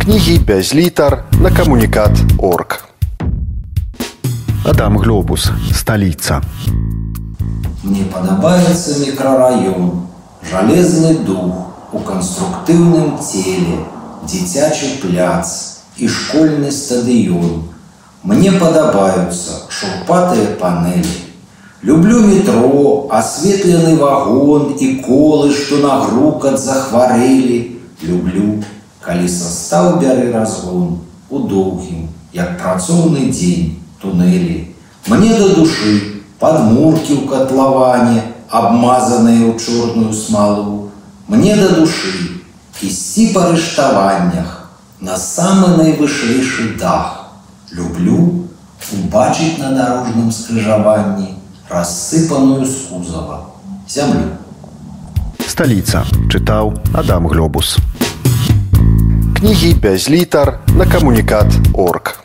кнігі без літар на камунікат орг. Адам Глобус, сталіца. Мне падабаецца мікрараён, жалезны дух у канструктыўным целе, дзіцячы пляц і школьны стадыён. Мне падабаюцца шурпатыя панелі. Люблю метро, асветлены вагон і колы, што на грукат захварэлі. Люблю, калі састаў бяры разгон у доўгім, як працоўны дзень тунэлі. Мне да душы падмуркі ў катлаване, абмазаныя ў чорную смалу. Мне да душы ісці па рыштаваннях на самы найвышэйшы дах. Люблю убачыць на дарожным скрыжаванні рассыпаную з кузава зямлю. Сталіца чытаў Адам Глобус. Кнігі без літар на камунікат орг.